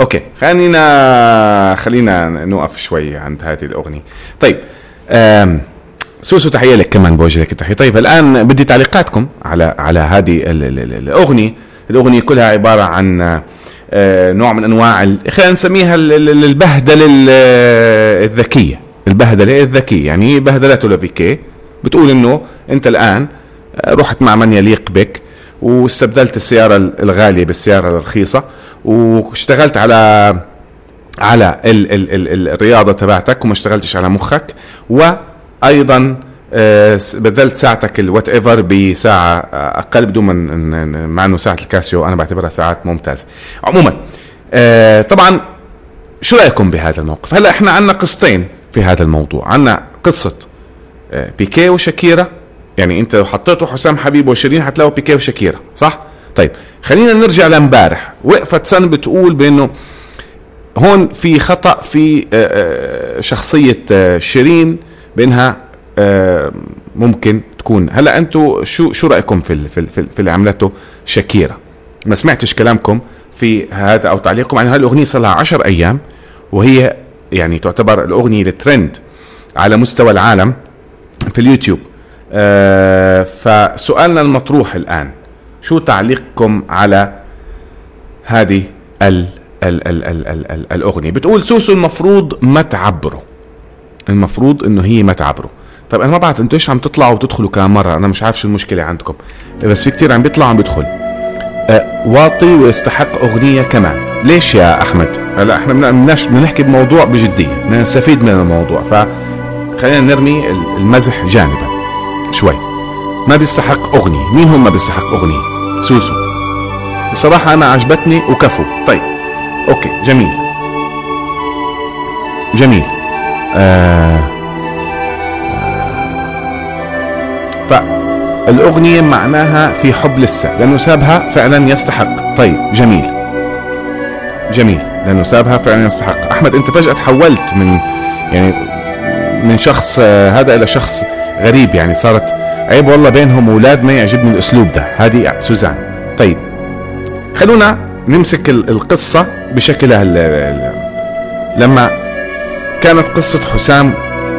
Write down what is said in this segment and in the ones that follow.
أوكي خلينا خلينا نوقف شوي عند هذه الأغنية. طيب سوسو تحية لك كمان بوجه لك التحية. طيب الآن بدي تعليقاتكم على على هذه ال- ال- ال- الأغنية. الأغنية كلها عبارة عن آه، نوع من أنواع خلينا نسميها ال- ال- البهدلة ال- الذكية. البهدلة الذكية يعني بهدلته لبيكي بتقول إنه أنت الآن آه، رحت مع من يليق بك واستبدلت السيارة الغالية بالسيارة الرخيصة واشتغلت على على ال ال ال ال الرياضة تبعتك وما اشتغلتش على مخك وأيضا آه، بدلت ساعتك الوات ايفر بساعة آه، أقل بدون ما مع إنه ساعة الكاسيو أنا بعتبرها ساعات ممتازه عموما آه، طبعا شو رأيكم بهذا الموقف؟ هلأ إحنا عندنا قصتين في هذا الموضوع. عندنا قصة بيكي وشاكيرا يعني أنت لو حطيتوا حسام حبيب وشيرين حتلاقوا بيكي وشاكيرا صح؟ طيب خلينا نرجع لامبارح. وقفت سن بتقول بأنه هون في خطأ في آه، آه، شخصية آه، شيرين بأنها ممكن تكون. هلا أنتم شو شو رأيكم في في ال- في, ال- في اللي عملته شاكيرا؟ ما سمعتش كلامكم في هذا أو تعليقكم عن هذه الأغنية صار لها 10 أيام وهي يعني تعتبر الأغنية الترند على مستوى العالم في اليوتيوب. فسؤالنا المطروح الآن شو تعليقكم على هذه ال ال ال ال ال ال الأغنية؟ بتقول سوسو المفروض ما تعبره المفروض إنه هي ما تعبره طيب أنا ما بعرف أنتوا إيش عم تطلعوا وتدخلوا كم مره أنا مش عارف شو المشكلة عندكم. بس في كتير عم بيطلع عم بيدخل. آه واطي ويستحق أغنية كمان. ليش يا أحمد؟ هلا إحنا بدناش بدنا نحكي بموضوع بجدية. بدنا نستفيد من الموضوع. فخلينا نرمي ال- المزح جانبا. شوي. ما بيستحق أغنية. مين هم ما بيستحق أغنية؟ سوسو. الصراحه أنا عجبتني وكفو. طيب. أوكي جميل. جميل. آه. فالأغنية معناها في حب لسه لأنه سابها فعلا يستحق. طيب جميل. جميل لأنه سابها فعلا يستحق. أحمد أنت فجأة تحولت من يعني من شخص آه، هذا إلى شخص غريب يعني صارت عيب والله بينهم أولاد ما يعجبني الأسلوب ده. هذه سوزان. طيب خلونا نمسك ال- القصة بشكلها لما كانت قصة حسام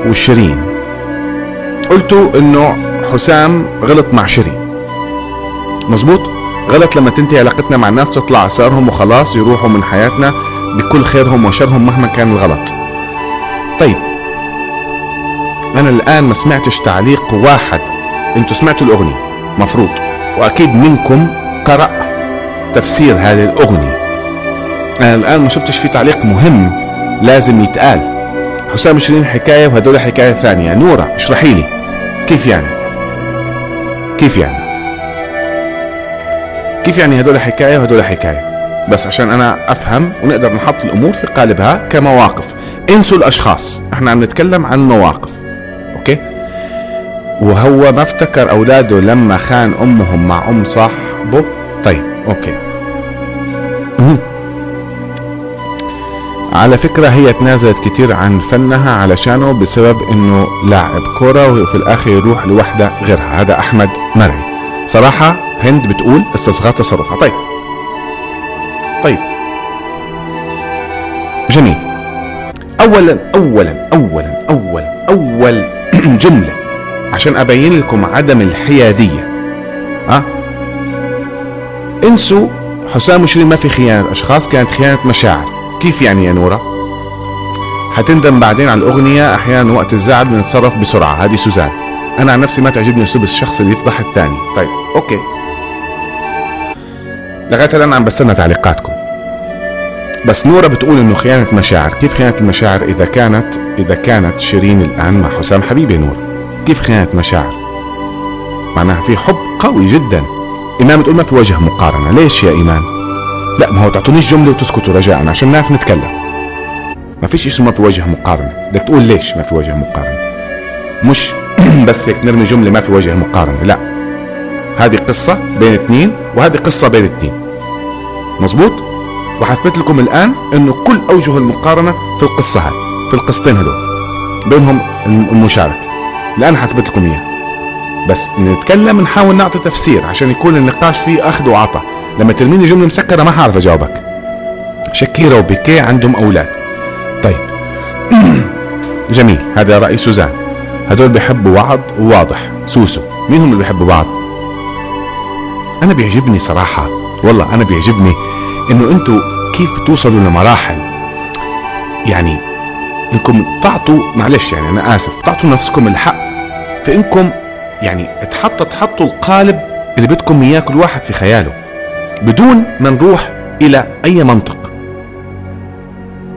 وشيرين. قلتوا إنه حسام غلط مع شيرين. مزبوط غلط لما تنتهي علاقتنا مع الناس تطلع اسرارهم وخلاص يروحوا من حياتنا بكل خيرهم وشرهم مهما كان الغلط. طيب أنا الآن ما سمعتش تعليق واحد أنتوا سمعتوا الأغنية. مفروض. وأكيد منكم قرأ تفسير هذه الأغنية. أنا الآن ما شفتش في تعليق مهم لازم يتقال. حسام وشيرين حكاية وهدول حكاية ثانية. نورة اشرحي لي. كيف يعني؟ كيف يعني؟ كيف يعني هدول حكاية وهدول حكاية؟ بس عشان أنا أفهم ونقدر نحط الأمور في قالبها كمواقف. انسوا الأشخاص. إحنا عم نتكلم عن مواقف. وهو ما افتكر أولاده لما خان أمهم مع أم صاحبه. طيب أوكي. على فكرة هي تنازلت كتير عن فنها علشانه بسبب إنه لاعب كرة وفي الآخر يروح لوحدة غيرها. هذا أحمد مرعي. صراحة هند بتقول استصغى تصرفها. طيب. طيب. جميل. اولا اولا اولا اولا اول جملة. عشان أبين لكم عدم الحيادية. ها؟ انسوا حسام وشيرين ما في خيانة أشخاص كانت خيانة مشاعر. كيف يعني يا نورة؟ حتندم بعدين على الأغنية أحيانا وقت الزعل بنتصرف بسرعة. هذه سوزان. أنا عن نفسي ما تعجبني أسلوب الشخص اللي يفضح الثاني. طيب أوكي. لغاية الآن عم بستنى تعليقاتكم. بس نورة بتقول إنه خيانة مشاعر. كيف خيانة المشاعر إذا كانت إذا كانت شيرين الآن مع حسام حبيبي نورة؟ كيف خيانة مشاعر؟ معناها في حب قوي جدا. إيمان بتقول ما في وجه مقارنة. ليش يا إيمان؟ لا ما هو تعطونيش جملة وتسكتوا رجاء عشان نعرف نتكلم. ما فيش اسمه ما في وجه مقارنة. بدك تقول ليش ما في وجه مقارنة؟ مش بس هيك نرمي جملة ما في وجه مقارنة. لا هذه قصة بين اثنين وهذه قصة بين اثنين. مزبوط وحثبت لكم الآن إنه كل أوجه المقارنة في القصة هاي في القصتين هدول بينهم الان حثبت لكم إياه. بس نتكلم نحاول نعطي تفسير عشان يكون النقاش فيه أخذ وعطاء. لما ترميني جملة مسكرة ما حعرف أجاوبك. شكيرا وبيكي عندهم أولاد. طيب. جميل. هذا رأي سوزان. هدول بيحبوا بعض وواضح. سوسو مين هم اللي بيحبوا بعض؟ أنا بيعجبني صراحة والله أنا بيعجبني إنه أنتم كيف توصلوا لمراحل؟ يعني إنكم تعطوا معلش يعني أنا آسف تعطوا نفسكم الحق. في انكم يعني تحط تحطوا القالب اللي بدكم إياه كل واحد في خياله. بدون ما نروح إلى أي منطق.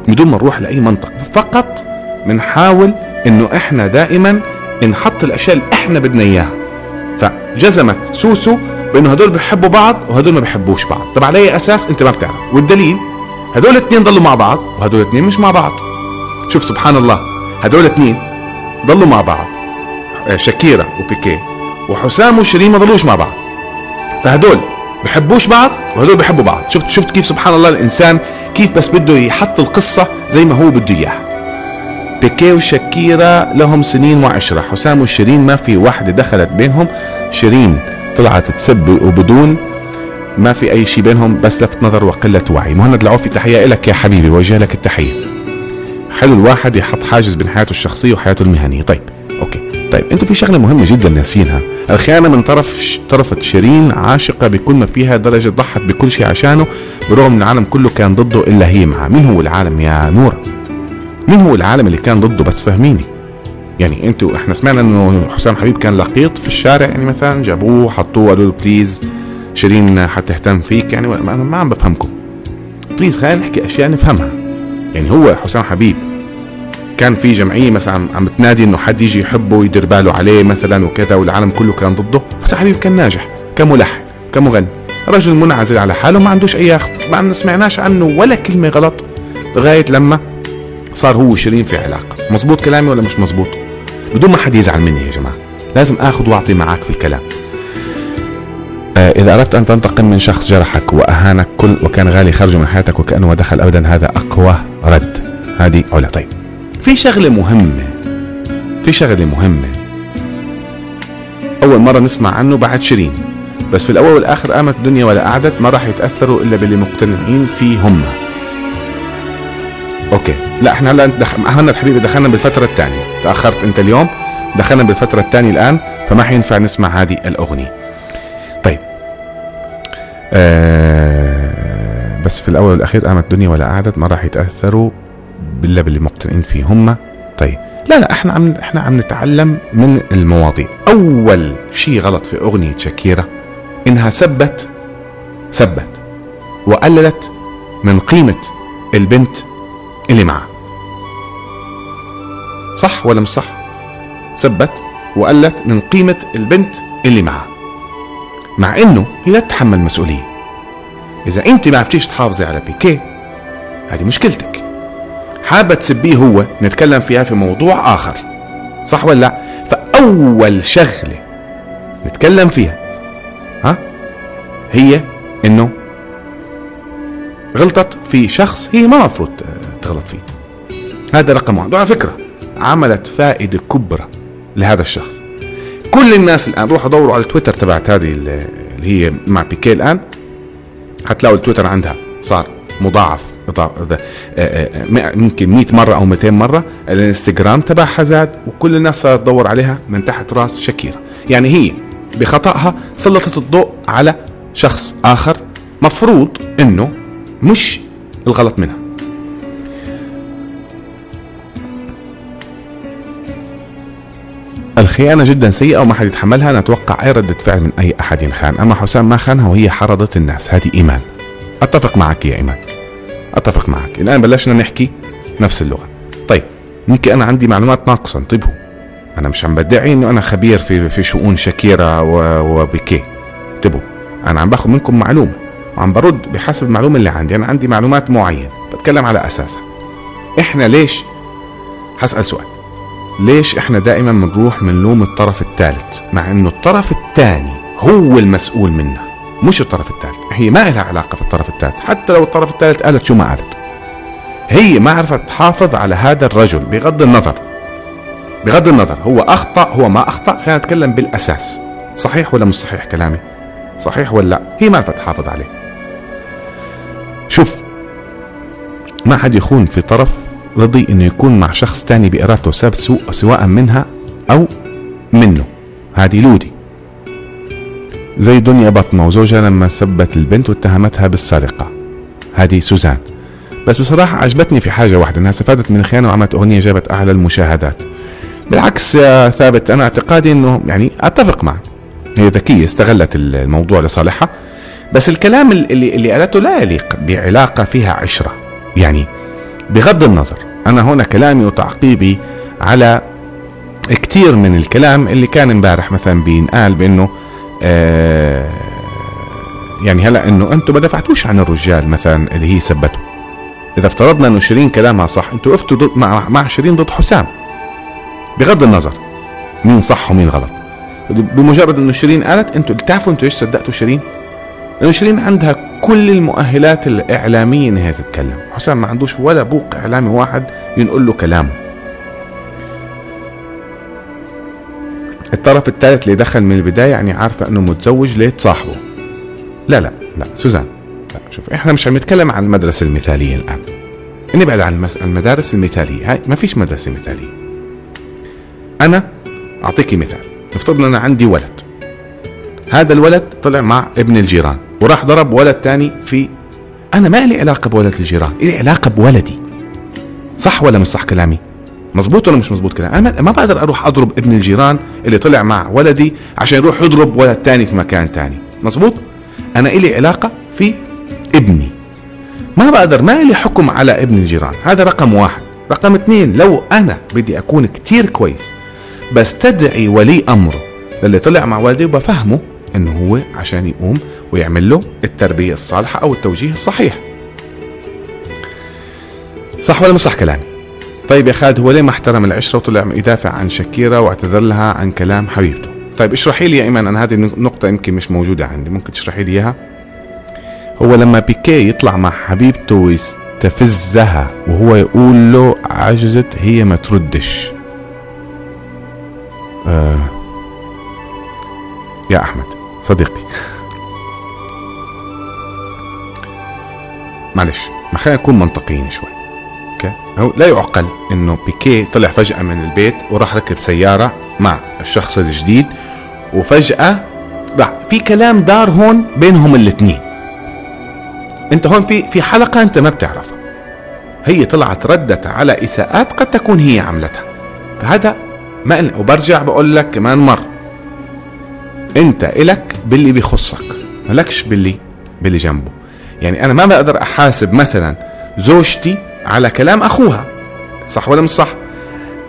بدون ما نروح لاي منطق. فقط بنحاول إنه إحنا دائما نحط الأشياء اللي إحنا بدنا إياها. فجزمت سوسو بإنه هدول بيحبوا بعض وهدول ما بيحبوش بعض. طب على أي أساس؟ أنت ما بتعرف. والدليل؟ هدول الاثنين ضلوا مع بعض وهدول الاثنين مش مع بعض. شوف سبحان الله هدول الاثنين ضلوا مع بعض آه، شاكيرا وبيكي وحسام وشيرين ما ضلوش مع بعض. فهدول بحبوش بعض وهدول بحبوا بعض. شفت شفت كيف سبحان الله الإنسان كيف بس بده يحط القصة زي ما هو بده إياها. بيكي وشاكيرا لهم سنين وعشرة حسام وشيرين ما في واحدة دخلت بينهم شيرين طلعت تسب وبدون ما في أي شيء بينهم بس لفت نظر وقلة وعي. مهند العوفي تحية لك يا حبيبي وجه لك التحية. حلو الواحد يحط حاجز بين حياته الشخصية وحياته المهنية. طيب okay. طيب أنتوا في شغلة مهمة جدا ناسينها. الخيانة من طرف طرف شيرين عاشقة بكل ما فيها درجة ضحت بكل شيء عشانه برغم إن العالم كله كان ضده إلا هي معه. مين هو العالم يا نور مين هو العالم اللي كان ضده؟ بس فهميني. يعني أنتوا إحنا سمعنا إنه حسام حبيب كان لقيط في الشارع يعني مثلا جابوه حطوه قالوا له please شيرين حتهتم فيك يعني أنا ما عم بفهمكم. بليز خلينا نحكي أشياء نفهمها. يعني هو حسام حبيب كان في جمعية مثلا عم بتنادي إنه حد يجي يحبه ويدير باله عليه مثلا وكذا والعالم كله كان ضده. حسام حبيب كان ناجح كملحن كمغني رجل منعزل على حاله ما عندوش أي ما سمعناش عنه ولا كلمة غلط لغاية لما صار هو وشيرين في علاقة. مزبوط كلامي ولا مش مزبوط بدون ما حد يزعل مني يا جماعة لازم آخذ وأعطي معك في الكلام. إذا أردت أن تنتقم من شخص جرحك وأهانك كل وكان غالي خرجه من حياتك وكأنه دخل أبدا هذا أقوى رد. هذه أولى طيب. في شغلة مهمة. في شغلة مهمة. أول مرة نسمع عنه بعد شيرين. بس في الأول والآخر قامت الدنيا ولا قعدت ما راح يتأثروا إلا باللي مقتنعين فيه هم أوكي. لا إحنا هلا. هلا حبيبي دخلنا بالفترة الثانية. تأخرت أنت اليوم دخلنا بالفترة الثانية الآن فما حينفع نسمع هذه الأغنية. آه بس في الأول والأخير قامت الدنيا ولا قعدت ما راح يتأثروا بالله باللي مقتنعين فيه هم. طيب لا لا إحنا عم إحنا عم نتعلم من المواضيع. أول شيء غلط في أغنية شاكيرا إنها سبت سبت وقللت من قيمة البنت اللي معها. صح ولا مش صح؟ سبت وقلت من قيمة البنت اللي معها. مع إنه هي لا تتحمل مسؤوليه إذا أنت ما عرفتيش تحافظي على بيكي هذه مشكلتك. حابة تسبيه هو نتكلم فيها في موضوع آخر صح ولا لا؟ فأول شغلة نتكلم فيها ها هي إنه غلطت في شخص هي ما المفروض تغلط فيه. هذا رقم واحد. وعلى فكرة عملت فائدة كبرى لهذا الشخص. كل الناس الآن روحوا دوروا على التويتر تبعت هذه اللي هي مع بيكي الآن. حتلاقوا التويتر عندها صار مضاعف يمكن 100 مرة أو 200 مرة. الإنستغرام تبعها زاد وكل الناس صارت تدور عليها من تحت راس شكيرا يعني هي بخطأها سلطت الضوء على شخص آخر مفروض أنه مش الغلط منها. الخيانة جدا سيئة وما حد يتحملها. نتوقع أي ردة فعل من أي أحد ينخان أما حسام ما خانها وهي حرضت الناس. هذه إيمان. أتفق معك يا إيمان. أتفق معك. الآن بلشنا نحكي نفس اللغة. طيب يمكن أنا عندي معلومات ناقصة. انتبهوا. أنا مش عم بدعي إنه أنا خبير في في شؤون شاكيرا وبيكي. انتبهوا. أنا عم باخذ منكم معلومة. وعم برد بحسب المعلومة اللي عندي. أنا عندي معلومات معينة. بتكلم على أساسها. إحنا ليش؟ هسأل سؤال. ليش إحنا دائما بنروح بنلوم الطرف الثالث؟ مع إنه الطرف الثاني هو المسؤول منه مش الطرف الثالث. هي ما لها علاقة في الطرف الثالث حتى لو الطرف الثالث قالت شو ما قالت. هي ما عرفت تحافظ على هذا الرجل بغض النظر بغض النظر هو أخطأ هو ما أخطأ خلينا نتكلم بالأساس. صحيح ولا مش صحيح كلامي؟ صحيح ولا لا؟ هي ما عرفت تحافظ عليه. شوف ما حد يخون في طرف رضي انه يكون مع شخص تاني بإرادته سبب سوء سواء منها أو منه. هذه لودي. زي دنيا بطمة وزوجها لما سبت البنت واتهمتها بالسرقة. هذه سوزان. بس بصراحة عجبتني في حاجة واحدة إنها استفادت من الخيانة وعملت أغنية جابت أعلى المشاهدات. بالعكس يا ثابت أنا اعتقادي إنه يعني أتفق معك. هي ذكية استغلت الموضوع لصالحها. بس الكلام اللي اللي قالته لا يليق بعلاقة فيها عشرة. يعني بغض النظر أنا هنا كلامي وتعقيبي على كثير من الكلام اللي كان امبارح مثلا بينقال بأنه آه يعني هلا إنه أنتم ما دفعتوش عن الرجال مثلا اللي هي سبته. إذا افترضنا إنه شيرين كلامها صح أنتم وقفتوا ضد مع, مع شيرين ضد حسام. بغض النظر مين صح ومين غلط. بمجرد إنه شيرين قالت أنتم بتعرفوا أنتم إيش صدقتوا شيرين؟ لأنه شيرين عندها كل المؤهلات الإعلامية انها تتكلم، حسام ما عندوش ولا بوق إعلامي واحد ينقل له كلامه. الطرف الثالث اللي دخل من البداية يعني عارفة إنه متزوج ليه تصاحبه. لا لا لا سوزان لا شوف إحنا مش عم نتكلم عن المدرسة المثالية الآن. نبعد عن المدارس المثالية، هاي ما فيش مدرسة مثالية. أنا أعطيكي مثال، نفترض إن أنا عندي ولد. هذا الولد طلع مع ابن الجيران وراح ضرب ولد تاني في أنا ما لي علاقة بولد الجيران لي علاقة بولدي. صح ولا مش صح كلامي؟ مزبوط ولا مش مزبوط كلامي؟ أنا ما بقدر أروح أضرب ابن الجيران اللي طلع مع ولدي عشان يروح يضرب ولد تاني في مكان تاني. مزبوط أنا إلي علاقة في ابني. ما بقدر ما لي حكم على ابن الجيران. هذا رقم واحد. رقم اثنين لو أنا بدي أكون كتير كويس بستدعي ولي أمره للي طلع مع والدي وبفهمه انه هو عشان يقوم ويعمل له التربية الصالحة أو التوجيه الصحيح. صح ولا مش صح كلامي؟ طيب يا خالد هو ليه ما احترم العشرة وطلع يدافع عن شكيرة واعتذر لها عن كلام حبيبته؟ طيب اشرحي لي يا ايمن أنا هذه النقطة يمكن مش موجودة عندي ممكن تشرحي لي إياها؟ هو لما بيكي يطلع مع حبيبته ويستفزها وهو يقول له عجزت هي ما تردش. آه. يا أحمد. صديقي. معلش ما خلينا نكون منطقيين شوي. أوكي؟ هو لا يعقل إنه بيكي طلع فجأة من البيت وراح ركب سيارة مع الشخص الجديد وفجأة راح في كلام دار هون بينهم الاثنين أنت هون في في حلقة أنت ما بتعرفها. هي طلعت ردت على إساءات قد تكون هي عملتها. فهذا ما وبرجع بقول لك كمان مرة. انت إلك باللي بيخصك مالكش باللي باللي جنبه. يعني أنا ما بقدر أحاسب مثلا زوجتي على كلام أخوها صح ولا مش صح؟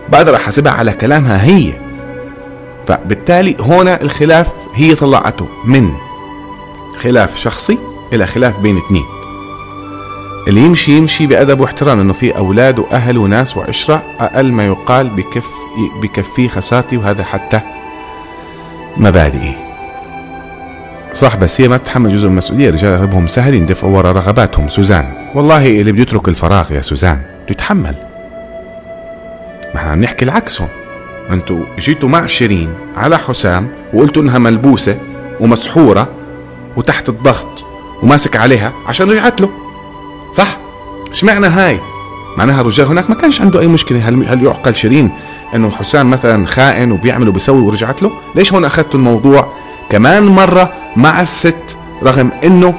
بقدر أحاسبها على كلامها هي. فبالتالي هنا الخلاف هي طلعته من خلاف شخصي إلى خلاف بين اثنين اللي يمشي يمشي بأدب واحترام إنه في أولاد وأهل وناس وعشرة أقل ما يقال بكف بكفيه خسارتي وهذا حتى مبادئي صح بس هي ما تتحمل جزء من المسؤولية. الرجال أغلبهم سهل يندفعوا ورا رغباتهم. سوزان. والله اللي بيترك الفراغ يا سوزان. تتحمل ما إحنا بنحكي العكس هون أنتوا جيتوا مع شيرين على حسام وقلتوا إنها ملبوسة ومسحورة وتحت الضغط وماسك عليها عشان رجعت له صح؟ اشمعنى هاي؟ معناها الرجال هناك ما كانش عنده أي مشكلة. هل هل يعقل شيرين؟ إنه حسام مثلا خائن وبيعمل وبيسوي ورجعت له ليش هون اخذتوا الموضوع؟ كمان مرة مع الست رغم إنه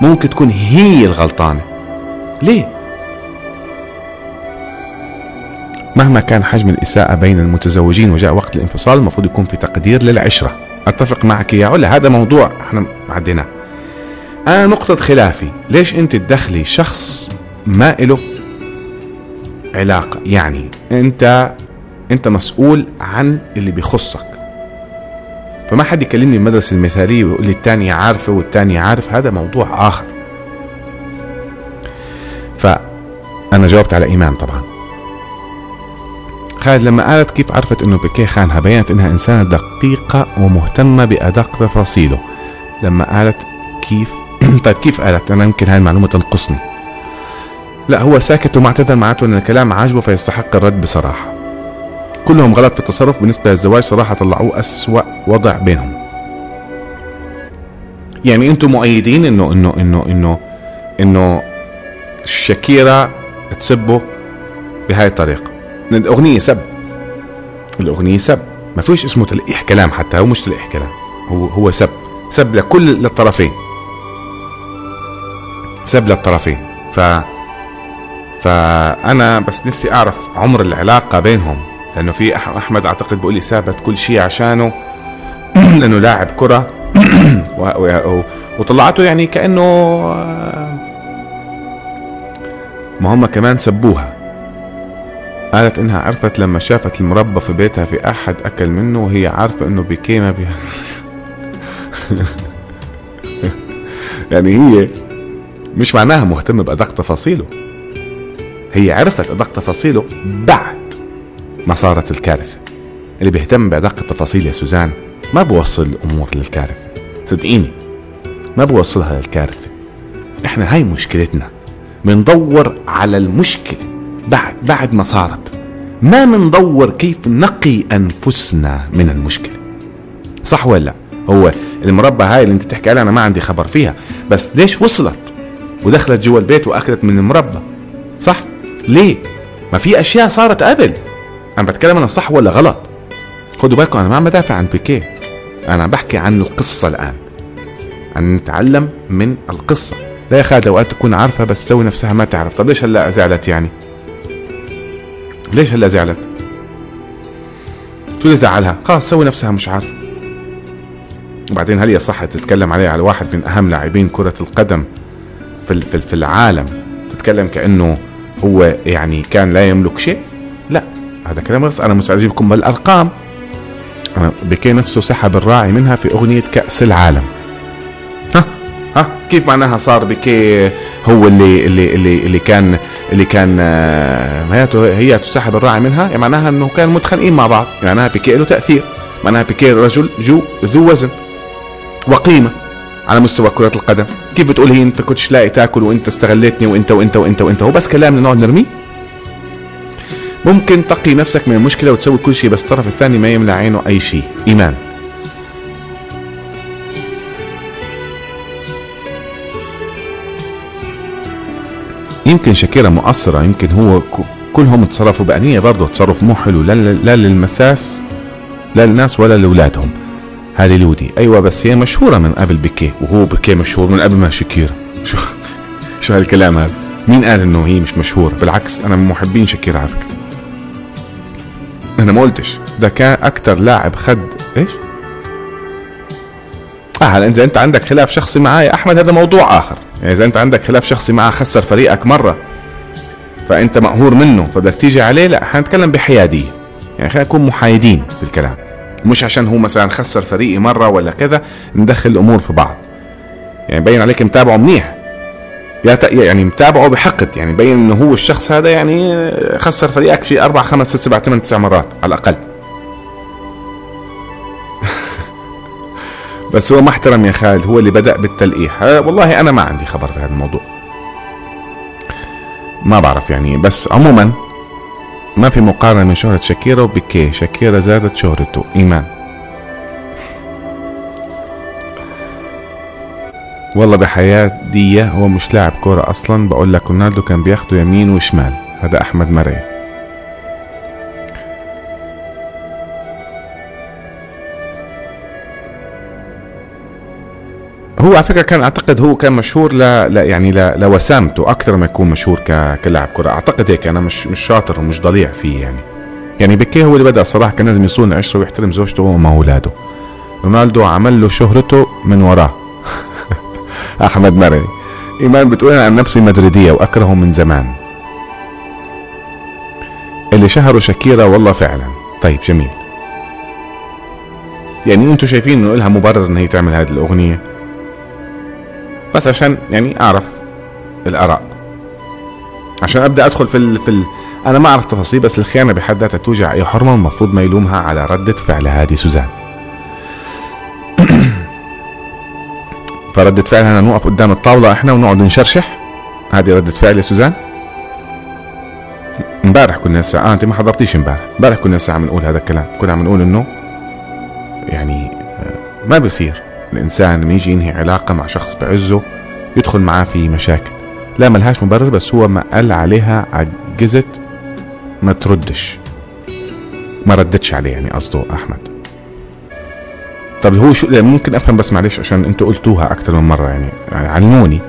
ممكن تكون هي الغلطانة. ليه؟ مهما كان حجم الإساءة بين المتزوجين وجاء وقت الانفصال المفروض يكون في تقدير للعشرة. أتفق معك يا علا هذا موضوع إحنا عديناه. أنا نقطة خلافي. ليش أنت تدخلي شخص ما له علاقة؟ يعني أنت أنت مسؤول عن اللي بيخصك. فما حد يكلمني المدرسة المثالية ويقول لي الثانية عارفة والثانية عارف هذا موضوع آخر. فأنا جاوبت على إيمان طبعا. خالد لما قالت كيف عرفت إنه بيكي خانها بينت إنها إنسانة دقيقة ومهتمة بأدق تفاصيله. لما قالت كيف طيب كيف قالت؟ أنا يمكن هاي المعلومة تنقصني. لا هو ساكت ومعتدل معناته إن الكلام عاجبه فيستحق الرد بصراحة. كلهم غلط في التصرف بالنسبة للزواج صراحة طلعوه أسوأ وضع بينهم. يعني أنتم مؤيدين انه انه انه انه إنه شاكيرا تسبه بهاي الطريقة. الأغنية سب. الأغنية سب. ما فيش اسمه تلقيح كلام حتى هو مش تلقيح كلام. هو هو سب. سب لكل للطرفين. سب للطرفين. ف فأنا بس نفسي أعرف عمر العلاقة بينهم. لأنه في أحمد أعتقد بيقول لي سابت كل شيء عشانه لأنه لاعب كرة. وطلعته يعني كأنه ما هم كمان سبوها. قالت إنها عرفت لما شافت المربى في بيتها في أحد أكل منه وهي عارفة إنه بكي ما بيها يعني هي مش معناها مهتمة بأدق تفاصيله. هي عرفت أدق تفاصيله بعد ما صارت الكارثة. اللي بيهتم بأدق التفاصيل يا سوزان ما بوصل الأمور للكارثة. صدقيني ما بوصلها للكارثة. إحنا هاي مشكلتنا. بندور على المشكلة بعد بعد ما صارت. ما بندور كيف نقي أنفسنا من المشكلة. صح ولا لا؟ هو المربى هاي اللي أنت بتحكي عليها أنا ما عندي خبر فيها. بس ليش وصلت؟ ودخلت جوا البيت وأكلت من المربى. صح؟ ليه؟ ما في أشياء صارت قبل. أنا بتكلم أنا صح ولا غلط؟ خدوا بالكم أنا ما عم بدافع عن بيكيه. أنا عم بحكي عن القصة الآن عن نتعلم من القصة. لا يا خالد أوقات تكون عارفة بس تسوي نفسها ما تعرف. طب ليش هلا زعلت يعني؟ ليش هلا زعلت؟ شو اللي زعلها؟ خلاص سوي نفسها مش عارفة. وبعدين هل يصح تتكلم عليه على واحد من أهم لاعبين كرة القدم في في العالم؟ تتكلم كأنه هو يعني كان لا يملك شيء؟ لا. هذا كلام بس أنا لكم بالأرقام. بيكي نفسه سحب الراعي منها في أغنية كأس العالم. ها ها كيف معناها صار بيكي هو اللي اللي اللي اللي كان اللي كان هي هي تسحب الراعي منها؟ يعني معناها إنه كانوا متخانقين مع بعض. يعني معناها بيكي له تأثير. معناها بيكي رجل جو ذو وزن وقيمة على مستوى كرة القدم. كيف بتقول هي أنت كنتش لاقي تاكل وأنت استغلتني وأنت وأنت وأنت وأنت؟ هو بس كلام نقعد نرميه؟ ممكن تقي نفسك من المشكلة وتسوي كل شيء بس الطرف الثاني ما يملى عينه أي شيء. إيمان. يمكن شاكيرا مقصرة يمكن هو كلهم تصرفوا بأنية برضه تصرف مو حلو لا, لا للمساس لا للناس ولا لأولادهم. هذه لودي أيوه بس هي مشهورة من قبل بكي وهو بكي مشهور من قبل ما شاكيرا. شو شو هالكلام هذا؟ مين قال إنه هي مش مشهورة؟ بالعكس أنا من محبين شاكيرا على فكرة. أنا ما قلتش. ده كان أكتر لاعب خد إيش؟ آه إذا أنت عندك خلاف شخصي معي أحمد هذا موضوع آخر. يعني إذا أنت عندك خلاف شخصي معه خسر فريقك مرة فأنت مقهور منه فبدك تيجي عليه لا حنتكلم بحيادية. يعني خلينا نكون محايدين في الكلام. مش عشان هو مثلا خسر فريقي مرة ولا كذا ندخل الأمور في بعض. يعني باين عليك متابعه منيح. يعني متابعه بحقد يعني بين إنه هو الشخص هذا يعني خسر فريقك شيء أربع خمس ست سبع ثمان تسع مرات على الأقل. بس هو ما احترم يا خالد هو اللي بدأ بالتلقيح. والله أنا ما عندي خبر في هذا الموضوع. ما بعرف يعني بس عموما ما في مقارنة من شهرة شاكيرا وبيكي شاكيرا زادت شهرته إيمان. والله بحياة دي هو مش لاعب كورة أصلا. بقول لك رونالدو كان بياخده يمين وشمال. هذا أحمد مرعي هو على فكرة كان أعتقد هو كان مشهور ل... ل... يعني ل... لوسامته أكثر ما يكون مشهور ك... كلاعب كره أعتقد هيك أنا مش مش شاطر ومش ضليع فيه يعني. يعني بكي هو اللي بدأ الصراحه كان لازم يصون عشرة ويحترم زوجته وما أولاده. رونالدو عمل له شهرته من وراه. أحمد مرعي إيمان بتقول عن نفسي مدريدية وأكرهه من زمان. اللي شهروا شاكيرا والله فعلا. طيب جميل. يعني أنتم شايفين إنه لها مبرر إن هي تعمل هذه الأغنية؟ بس عشان يعني أعرف الآراء. عشان أبدأ أدخل في ال في ال أنا ما أعرف تفاصيل بس الخيانة بحد ذاتها توجع. اي حرمة المفروض ما يلومها على ردة فعل هذه سوزان. فردة فعلها نوقف قدام الطاولة إحنا ونقعد نشرشح. هذه ردة فعل يا سوزان. امبارح كنا الساعة آه أنت ما حضرتيش امبارح. امبارح كنا الساعة بنقول هذا الكلام. كنا عم نقول إنه يعني آه، ما بصير. الإنسان لما يجي ينهي علاقة مع شخص بعزه يدخل معاه في مشاكل. لا ملهاش مبرر بس هو ما قال عليها عجزت ما تردش. ما ردتش عليه يعني قصده أحمد. طب هو شو ممكن أفهم بس معلش عشان أنتوا قلتوها أكثر من مرة يعني, يعني علموني.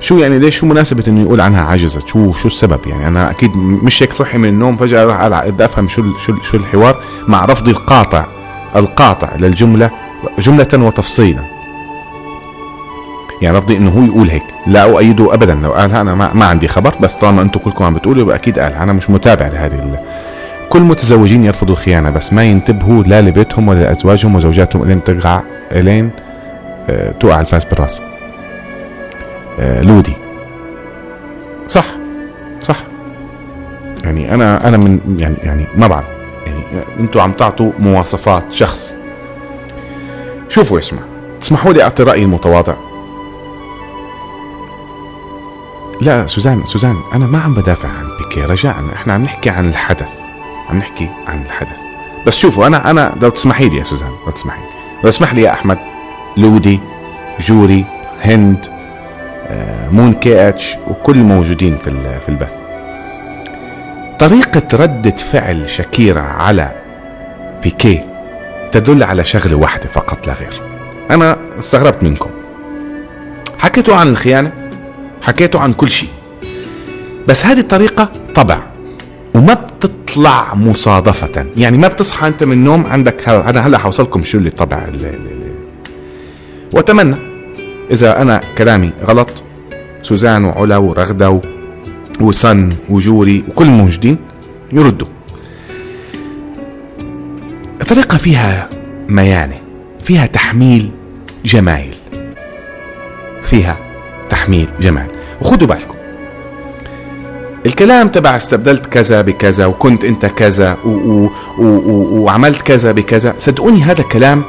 شو يعني ليش شو مناسبة إنه يقول عنها عجزت شو شو السبب؟ يعني أنا أكيد مش هيك صحي من النوم فجأة راح بدي أفهم شو شو شو الحوار مع رفض القاطع القاطع للجملة جملة وتفصيلا. يعني رفضي إنه هو يقول هيك لا أؤيده ابدا. لو قالها أنا ما, ما عندي خبر بس طالما أنتم كلكم عم بتقولوا يبقى أكيد قالها أنا مش متابع لهذه كل متزوجين يرفضوا الخيانة بس ما ينتبهوا لا لبيتهم ولا لأزواجهم وزوجاتهم إلين تقع إلين آه، توقع الفاس بالرأس. آه، لودي. صح صح. يعني أنا أنا من يعني يعني ما بعرف. يعني أنتوا عم تعطوا مواصفات شخص. شوفوا اسمع تسمحوا لي أعطي رأيي المتواضع. لا سوزان سوزان أنا ما عم بدافع عن بيكي رجاء. إحنا عم نحكي عن الحدث. عم نحكي عن الحدث. بس شوفوا أنا أنا لو تسمحي لي يا سوزان لو تسمحي لي. لو تسمح لي يا أحمد لودي جوري هند آه، Moon KH وكل موجودين في في البث. طريقة ردة فعل شاكيرا على بيكي تدل على شغلة واحدة فقط لا غير. أنا استغربت منكم. حكيتوا عن الخيانة حكيتوا عن كل شيء. بس هذه الطريقة طبع وما بتطلع مصادفة. يعني ما بتصحى أنت من النوم عندك أنا هلا حوصلكم شو اللي طبع اللي وأتمنى إذا أنا كلامي غلط سوزان وعلا ورغدة وسن وجوري وكل الموجودين يردوا. الطريقة فيها ميانة فيها تحميل جمايل فيها تحميل جمايل. وخدوا بالكم. الكلام تبع استبدلت كذا بكذا وكنت انت كذا و و و وعملت كذا بكذا. صدقوني هذا كلام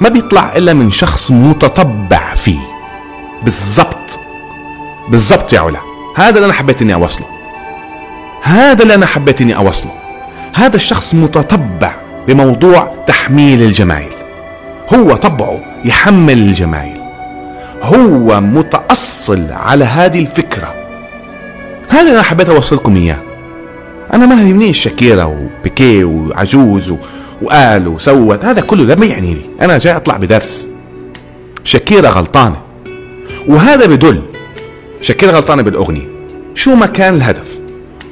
ما بيطلع إلا من شخص متطبع فيه. بالضبط. بالضبط يا علا. هذا اللي أنا حبيت إني أوصله. هذا اللي أنا حبيت إني أوصله. هذا الشخص متطبع بموضوع تحميل الجمايل. هو طبعه يحمل الجمايل. هو متأصل على هذه الفكرة. هذا أنا حبيت أوصلكم إياه. أنا ما يهمنيش شاكيرا وبيكي وعجوز وقال وسوت هذا كله لا يعني لي. أنا جاي أطلع بدرس. شاكيرا غلطانة. وهذا بدل. شاكيرا غلطانة بالأغنية. شو ما كان الهدف؟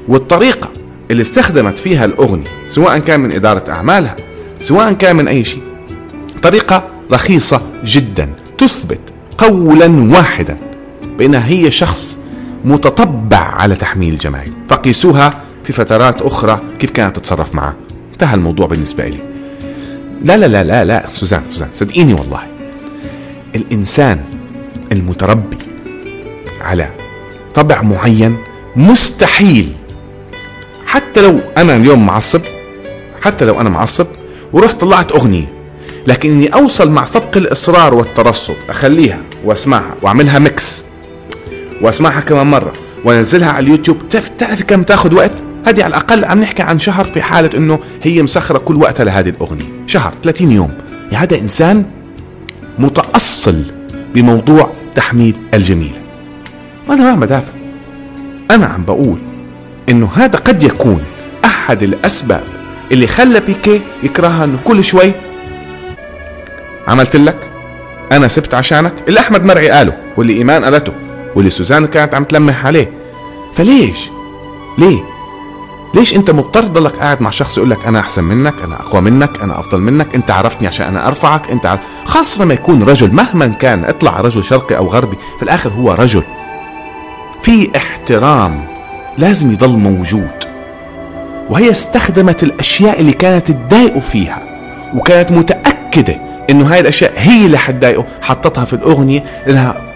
والطريقة اللي استخدمت فيها الأغنية سواء كان من إدارة أعمالها سواء كان من أي شيء. طريقة رخيصة جدا تثبت قولا واحدا بأنها هي شخص متطبع على تحميل الجماهير فقيسوها في فترات أخرى كيف كانت تتصرف معه. انتهى الموضوع بالنسبة لي لا لا لا لا لا سوزان سوزان صدقيني والله. الإنسان المتربي على طبع معين مستحيل. حتى لو أنا اليوم معصب حتى لو أنا معصب ورحت طلعت أغنية لكن اني أوصل مع سبق الإصرار والترصد أخليها وأسمعها وأعملها ميكس. واسمعها كمان مرة وانزلها على اليوتيوب. تعرف كم تاخذ وقت؟ هذه على الأقل عم نحكي عن شهر في حالة إنه هي مسخرة كل وقتها لهذه الأغنية. شهر 30 يوم. يعني هذا إنسان متأصل بموضوع تحميد الجميل. وأنا ما بدافع. أنا عم بقول إنه هذا قد يكون أحد الأسباب اللي خلى بيكي يكرهها إنه كل شوي. عملت لك؟ أنا سبت عشانك؟ اللي أحمد مرعي قاله واللي إيمان قالته واللي سوزان كانت عم تلمح عليه. فليش؟ ليه؟ ليش انت مضطر تضلك قاعد مع شخص يقول لك أنا أحسن منك أنا أقوى منك أنا أفضل منك أنت عرفتني عشان أنا أرفعك أنت عارف. خاصة لما يكون رجل مهما كان اطلع رجل شرقي أو غربي في الآخر هو رجل. في احترام لازم يضل موجود. وهي استخدمت الأشياء اللي كانت تضايقه فيها وكانت متأكدة إنه هاي الأشياء هي اللي حتضايقه حطتها في الأغنية لانها